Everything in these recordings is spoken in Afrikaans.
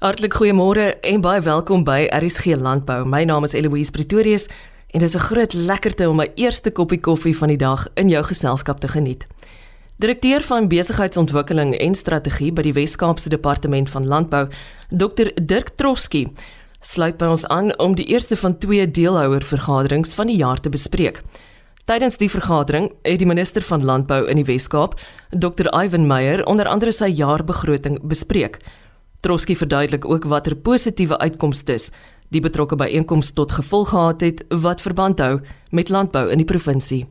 Hartlik goeiemôre en baie welkom by RSG Landbou. My naam is Eloise Pretorius en dit is 'n groot lekkerte om my eerste koppie koffie van die dag in jou geselskap te geniet. Direkteur van Besigheidsontwikkeling en Strategie by die Wes-Kaapse Departement van Landbou, Dr Dirk Troski, sluit by ons aan om die eerste van twee deelhouervergaderings van die jaar te bespreek. Tydens die vergadering het die minister van Landbou in die Wes-Kaap, Dr Ivan Meyer, onder andere sy jaarbegroting bespreek. Troski verduidelik ook watter positiewe uitkomste die betrokke byeenkoms tot gevolg gehad het wat verband hou met landbou in die provinsie.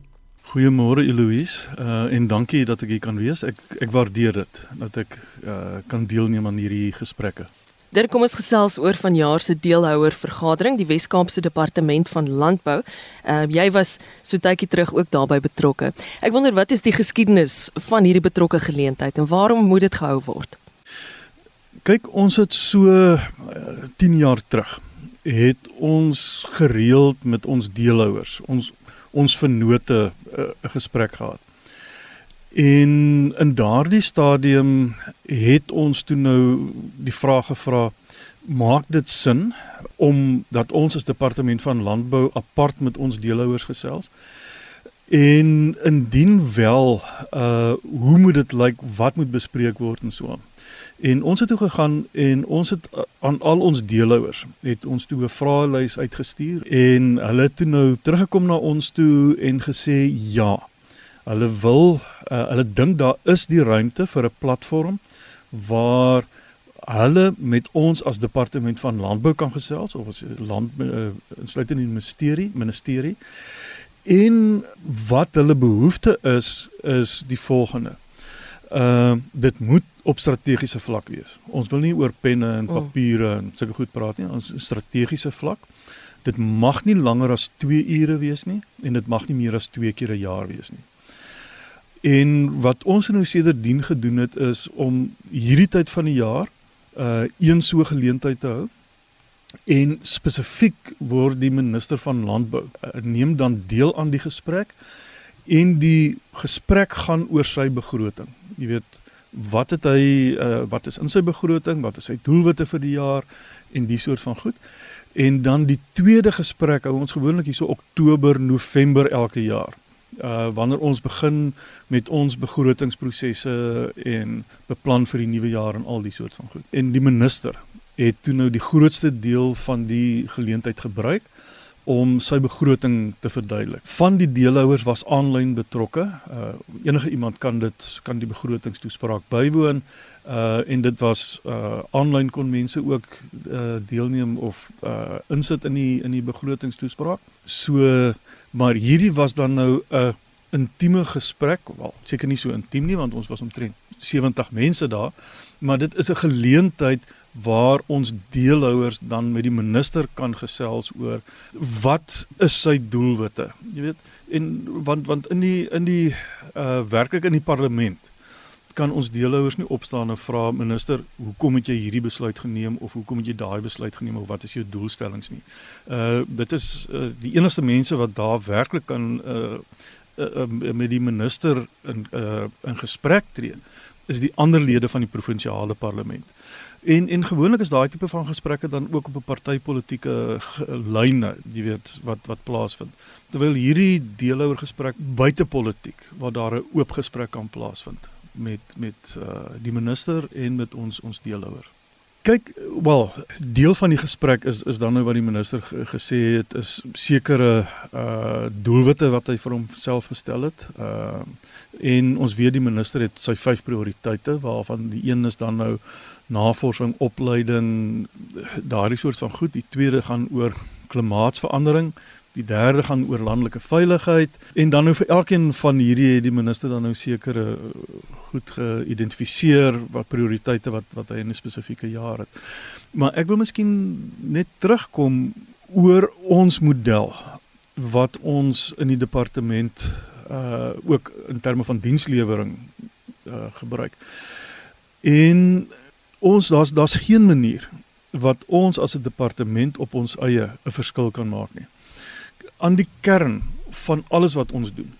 Goeiemôre Eloise uh, en dankie dat ek hier kan wees. Ek ek waardeer dit dat ek uh, kan deelneem aan hierdie gesprekke. Daar kom ons gesels oor vanjaar se deelhouer vergadering, die Wes-Kaapse Departement van Landbou. Uh, jy was so tydjie terug ook daarbey betrokke. Ek wonder wat is die geskiedenis van hierdie betrokke geleentheid en waarom moet dit gehou word? Kyk, ons het so uh, 10 jaar terug het ons gereeld met ons deelhouers, ons ons vennote uh, 'n uh, gesprek gehad. En in daardie stadium het ons toe nou die vraag gevra maak dit sin om dat ons as departement van landbou apart met ons deelhouers gesels? En indien wel, uh hoe moet dit lyk? Wat moet bespreek word en so aan? En ons het toe gegaan en ons het uh, aan al ons deelhouers het ons toe 'n vraelys uitgestuur en hulle het toe nou teruggekom na ons toe en gesê ja. Hulle wil uh, hulle dink daar is die ruimte vir 'n platform waar hulle met ons as departement van landbou kan gesels of as land uh, insluitend in die ministerie ministerie en wat hulle behoefte is is die volgende. Ehm uh, dit moet op strategiese vlak wees. Ons wil nie oor penne en mm. papiere en sulke goed praat nie. Ons strategiese vlak. Dit mag nie langer as 2 ure wees nie en dit mag nie meer as 2 keer 'n jaar wees nie. En wat ons nou sedertdien gedoen het is om hierdie tyd van die jaar uh een so geleentheid te hou en spesifiek word die minister van landbou uh, neem dan deel aan die gesprek en die gesprek gaan oor sy begroting. Jy weet wat het hy uh, wat is in sy begroting, wat is sy doelwitte vir die jaar en die soort van goed. En dan die tweede gesprek hou ons gewoonlik hier so Oktober, November elke jaar. Uh wanneer ons begin met ons begrotingsprosesse en beplan vir die nuwe jaar en al die soort van goed. En die minister het toe nou die grootste deel van die geleentheid gebruik om sy begroting te verduidelik. Van die deelhouers was aanlyn betrokke. Uh enige iemand kan dit kan die begrotingstoespraak bywoon. Uh en dit was uh aanlyn kon mense ook uh deelneem of uh insit in die in die begrotingstoespraak. So maar hierdie was dan nou 'n intieme gesprek. Wel, seker nie so intiem nie want ons was omtrent 70 mense daar, maar dit is 'n geleentheid waar ons deelhouers dan met die minister kan gesels oor wat is sy doelwitte. Jy weet, en want want in die in die uh werklik in die parlement kan ons deelhouers nie opstaan en vra minister, hoekom het jy hierdie besluit geneem of hoekom het jy daai besluit geneem of wat is jou doelstellings nie. Uh dit is uh, die enigste mense wat daar werklik kan uh, uh, uh met die minister in uh in gesprek tree is die ander lede van die provinsiale parlement. En en gewoonlik is daai tipe van gesprekke dan ook op 'n partytetiese lyne, jy weet, wat wat plaasvind. Terwyl hierdie deelhouer gesprek buite politiek waar daar 'n oop gesprek kan plaasvind met met uh die minister en met ons ons deelhouer. Kyk, wel, deel van die gesprek is is dan nou wat die minister gesê het is sekere uh doelwitte wat hy vir homself gestel het. Uh en ons weet die minister het sy vyf prioriteite waarvan die een is dan nou navorsing, opleiding, daardie soort van goed. Die tweede gaan oor klimaatsverandering. Die derde gaan oor landelike veiligheid en dan nou vir elkeen van hierdie het die minister dan nou sekere eh, goed geïdentifiseer wat prioriteite wat wat hy in 'n spesifieke jaar het. Maar ek wil miskien net terugkom oor ons model wat ons in die departement uh ook in terme van dienslewering uh gebruik. En ons daar's daar's geen manier wat ons as 'n departement op ons eie 'n verskil kan maak nie. Aan die kern van alles wat ons doen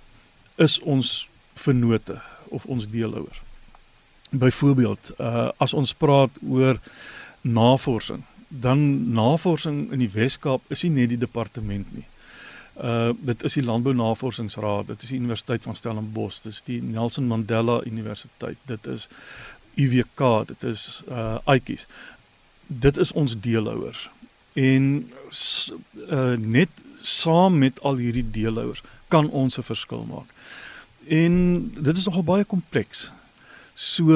is ons vennote of ons deelhouers. Byvoorbeeld, uh as ons praat oor navorsing, dan navorsing in die Wes-Kaap is nie net die departement nie. Uh dit is die Landbou Navorsingsraad, dit is die Universiteit van Stellenbosch, dit is die Nelson Mandela Universiteit, dit is UWK, dit is uh Aitjies. Dit is ons deelhouers. En uh net saam met al hierdie deelhouers kan ons 'n verskil maak. En dit is nogal baie kompleks. So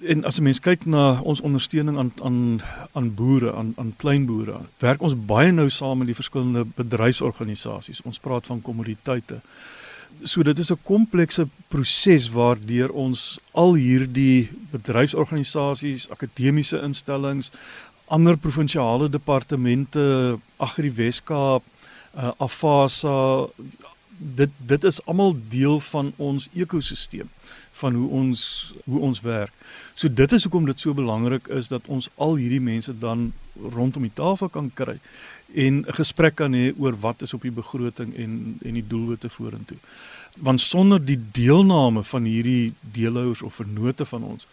en as 'n mens kyk na ons ondersteuning aan aan aan boere, aan aan kleinboere, werk ons baie nou saam met die verskillende bedryfsorganisasies. Ons praat van kommoditeite. So dit is 'n komplekse proses waardeur ons al hierdie bedryfsorganisasies, akademiese instellings, ander provinsiale departemente, Agri Weskaap, uh, Afasa, dit dit is almal deel van ons ekosisteem van hoe ons hoe ons werk. So dit is hoekom dit so belangrik is dat ons al hierdie mense dan rondom die tafel kan kry en 'n gesprek kan hê oor wat is op die begroting en en die doelwitte vorentoe. Want sonder die deelname van hierdie deelhouers of vennote van ons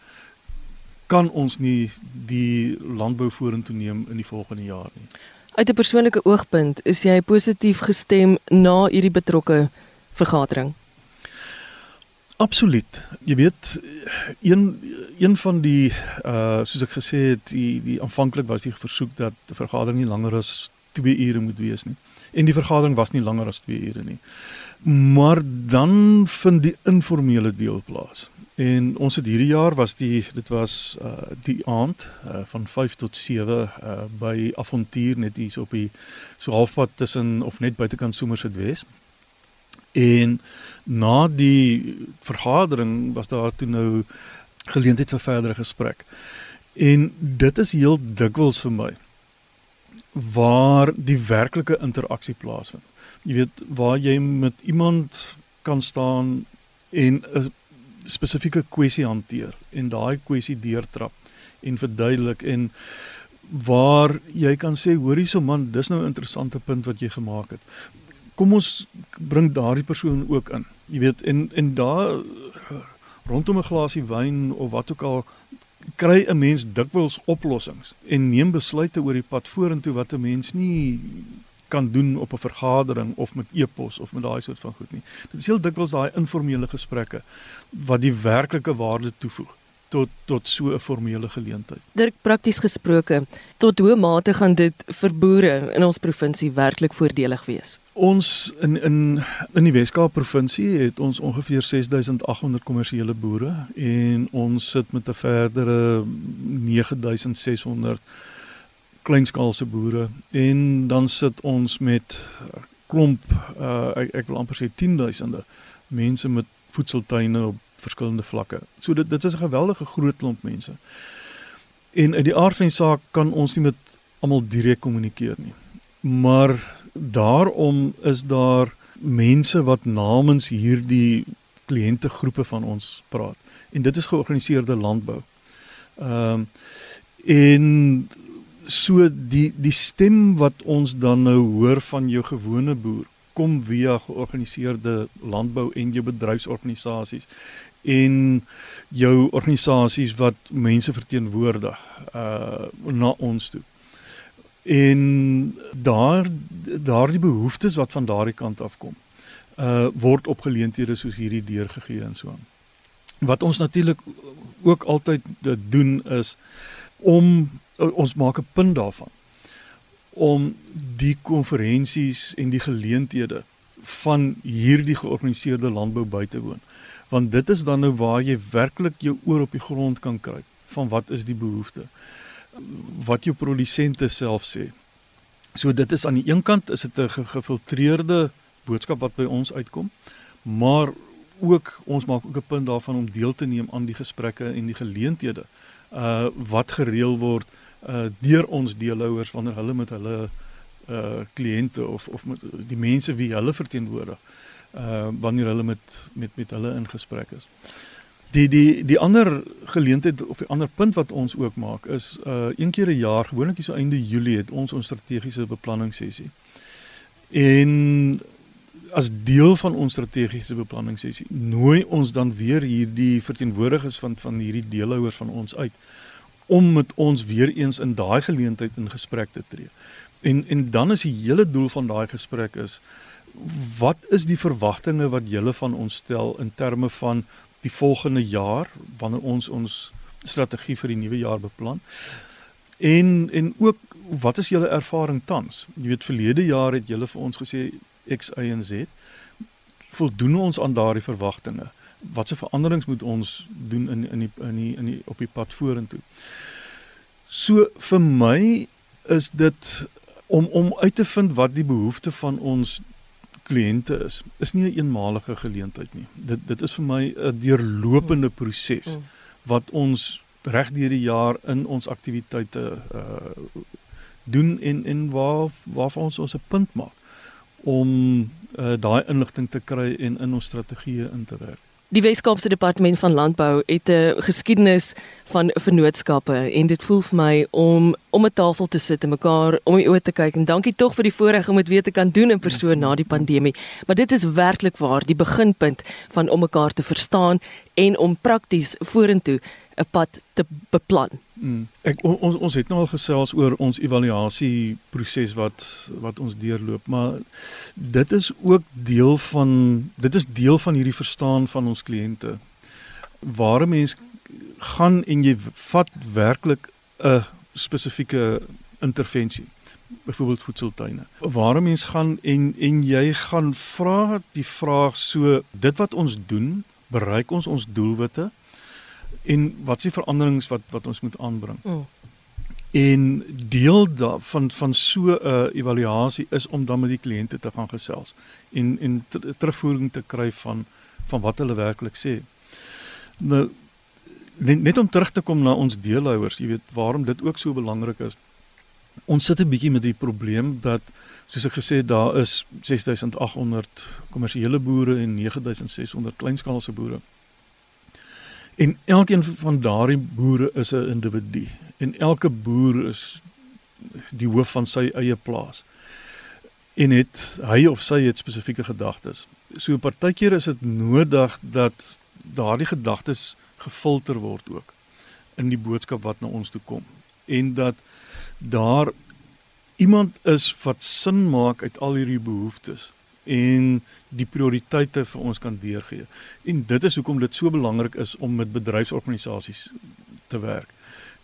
kan ons nie die landbou vorentoe neem in die volgende jaar nie. Uit 'n persoonlike oogpunt, is jy positief gestem na hierdie betrokke vergadering? Absoluut. Jy weet een een van die uh soos ek gesê het, die die aanvanklik was die versoek dat die vergadering nie langer as 2 ure moet wees nie. En die vergadering was nie langer as 2 ure nie. Maar dan vind die informele deel plaas. En ons het hierdie jaar was die dit was uh die aand uh, van 5 tot 7 uh by Avontuur net hier so op die so halfpad tussen of net buitekant Somerset Wes. En na die vergadering was daar toe nou geleentheid vir verdere gesprek. En dit is heel dikwels vir my waar die werklike interaksie plaasvind. Jy weet waar jy met iemand kan staan en 'n spesifieke kwessie hanteer en daai kwessie deurtrap en verduidelik en waar jy kan sê hoor hierso man dis nou 'n interessante punt wat jy gemaak het kom ons bring daardie persoon ook in. Jy weet en en daar rondom 'n glasie wyn of wat ook al kry 'n mens dikwels oplossings en neem besluite oor die pad vorentoe wat 'n mens nie kan doen op 'n vergadering of met e-pos of met daai soort van goed nie. Dit is heel dikwels daai informele gesprekke wat die werklike waarde toevoeg tot tot so 'n formele geleentheid. Dirk prakties gesproke, tot hoe mate gaan dit vir boere in ons provinsie werklik voordelig wees? Ons in in in die Weskaap provinsie het ons ongeveer 6800 kommersiële boere en ons sit met 'n verdere 9600 kleinskaalse boere en dan sit ons met klomp uh, ek, ek wil amper sê 10000 mense met voedseltuine op verskillende vlakke. So dit dit is 'n geweldige groot klomp mense. En in die aard van die saak kan ons nie met almal direk kommunikeer nie. Maar daarom is daar mense wat namens hierdie kliëntegroepe van ons praat. En dit is georganiseerde landbou. Ehm um, en so die die stem wat ons dan nou hoor van jou gewone boer kom via georganiseerde landbou en jou bedryfsorganisasies en jou organisasies wat mense verteenwoordig uh na ons toe. En daar daardie behoeftes wat van daardie kant af kom, uh word op geleenthede soos hierdie deurgegee en so aan. Wat ons natuurlik ook altyd doen is om ons maak 'n punt daarvan om die konferensies en die geleenthede van hierdie georganiseerde landbou by te woon want dit is dan nou waar jy werklik jou oor op die grond kan kry van wat is die behoefte wat jou produsente self sê. So dit is aan die een kant is dit 'n gefiltreerde boodskap wat by ons uitkom, maar ook ons maak ook 'n punt daarvan om deel te neem aan die gesprekke en die geleenthede uh wat gereël word uh deur ons deelhouers wanneer hulle met hulle uh kliënte of of met die mense wie hulle verteenwoordig uh wanneer hulle met met met hulle in gesprek is. Die die die ander geleentheid of die ander punt wat ons ook maak is uh een keer 'n jaar, gewoonlik hier so einde Julie het ons ons strategiese beplanning sessie. En as deel van ons strategiese beplanning sessie nooi ons dan weer hierdie verteenwoordigers van van hierdie deelhouers van ons uit om met ons weer eens in daai geleentheid in gesprek te tree. En en dan is die hele doel van daai gesprek is wat is die verwagtinge wat julle van ons stel in terme van die volgende jaar wanneer ons ons strategie vir die nuwe jaar beplan? En en ook wat is julle ervaring tans? Jy weet verlede jaar het julle vir ons gesê X Y en Z. Voldoen ons aan daardie verwagtinge? Watse veranderings moet ons doen in in die in die in die op die pad vorentoe? So vir my is dit om om uit te vind wat die behoefte van ons kliënte is. Is nie 'n een eenmalige geleentheid nie. Dit dit is vir my 'n deurlopende proses mm. wat ons reg deur die jaar in ons aktiwiteite uh doen en en waar waarvan ons ons 'n punt maak om uh, daai inligting te kry en in ons strategieë in te werk. Die Weskaapse Departement van Landbou het 'n geskiedenis van vennootskappe en dit voel vir my om om 'n tafel te sit en mekaar om die oë te kyk en dankie tog vir die voorreg om dit weer te kan doen in persoon na die pandemie. Maar dit is werklik waar die beginpunt van om mekaar te verstaan en om prakties vorentoe 'n pad te beplan. Mm. Ek ons ons het nou al gesels oor ons evaluasie proses wat wat ons deurloop, maar dit is ook deel van dit is deel van hierdie verstaan van ons kliënte. Waar 'n mens gaan en jy vat werklik 'n spesifieke intervensie byvoorbeeld voedseltuine. Waar 'n mens gaan en en jy gaan vra die vraag so dit wat ons doen, bereik ons ons doelwitte? En wat is die veranderings wat wat ons moet aanbring. Mm. En deel da, van van so 'n uh, evaluasie is om dan met die kliënte te gaan gesels en en terugvoering te kry van van wat hulle werklik sê. Nou net, net om terug te kom na ons deelhouers, jy weet waarom dit ook so belangrik is. Ons sit 'n bietjie met die probleem dat soos ek gesê daar is 6800 kommersiële boere en 9600 kleinskaalse boere. En elkeen van daardie boere is 'n individu en elke boer is die hoof van sy eie plaas. En het hy of sy het spesifieke gedagtes. So partykeer is dit nodig dat daardie gedagtes gefilter word ook in die boodskap wat na ons toe kom en dat daar iemand is wat sin maak uit al hierdie behoeftes en die prioriteite vir ons kan deurgee. En dit is hoekom dit so belangrik is om met bedryfsorganisasies te werk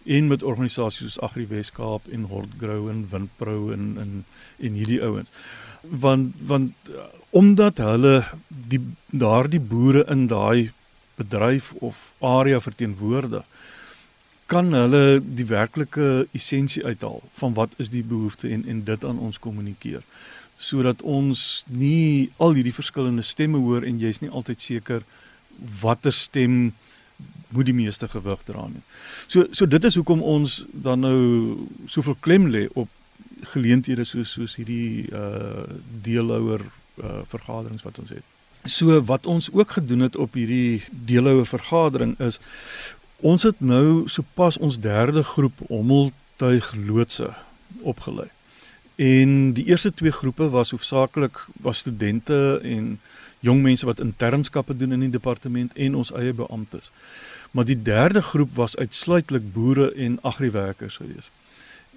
en met organisasies soos Agri Weskaap en Hortgrow en Windpro en en en hierdie ouens. Want want uh, omdat hulle die daardie boere in daai bedryf of area verteenwoordig kan hulle die werklike essensie uithaal van wat is die behoefte en en dit aan ons kommunikeer sodat ons nie al hierdie verskillende stemme hoor en jy's nie altyd seker watter stem moet die meeste gewig dra nie. So so dit is hoekom ons dan nou soveel klem lê op geleenthede soos soos hierdie uh deelhouer uh vergaderings wat ons het. So wat ons ook gedoen het op hierdie deelhouer vergadering is ons het nou sopas ons derde groep hommeltuig loodse opgelei. En die eerste twee groepe was hoofsaaklik was studente en jong mense wat internskappe doen in die departement en ons eie beamptes. Maar die derde groep was uitsluitlik boere en agriwerkers gewees.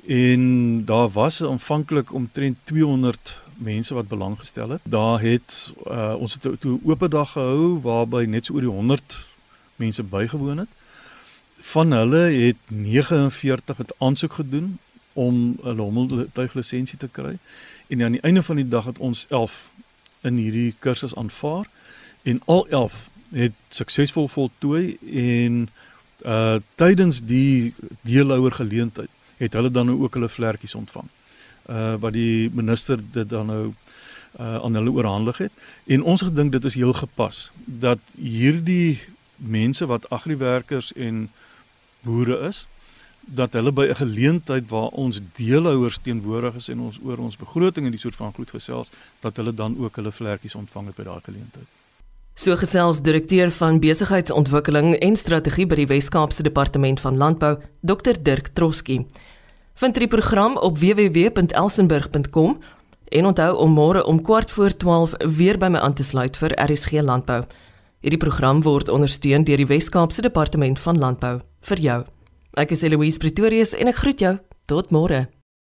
En daar was aanvanklik omtrent 200 mense wat belang gestel het. Daar het uh, ons het toe oop dag gehou waarby net so oor die 100 mense bygewoon het. Van hulle het 49 het aansoek gedoen om 'n hommeltuiglisensie te kry. En aan die einde van die dag het ons 11 in hierdie kursus aanvaar en al 11 het suksesvol voltooi en uh tydens die deelhouer geleentheid het hulle dan nou ook hulle vlekkies ontvang. Uh wat die minister dit dan nou uh aan hulle oorhandig het en ons gedink dit is heel gepas dat hierdie mense wat agriwerkers en boere is dat hulle by 'n geleentheid waar ons deelhouers teenwoordig is en ons oor ons begroting en die soort van goed gesels dat hulle dan ook hulle vlekkies ontvang het by daardie geleentheid. So gesels direkteur van besigheidsontwikkeling en strategie by die Wes-Kaapse Departement van Landbou, Dr Dirk Troski. Vind die program op www.elsenburg.com en onthou om môre om kwart voor 12 weer by my aan te sluit vir RSG Landbou. Hierdie program word ondersteun deur die Wes-Kaapse Departement van Landbou vir jou. Ek is Eloise Pretorius en ek groet jou. Tot môre.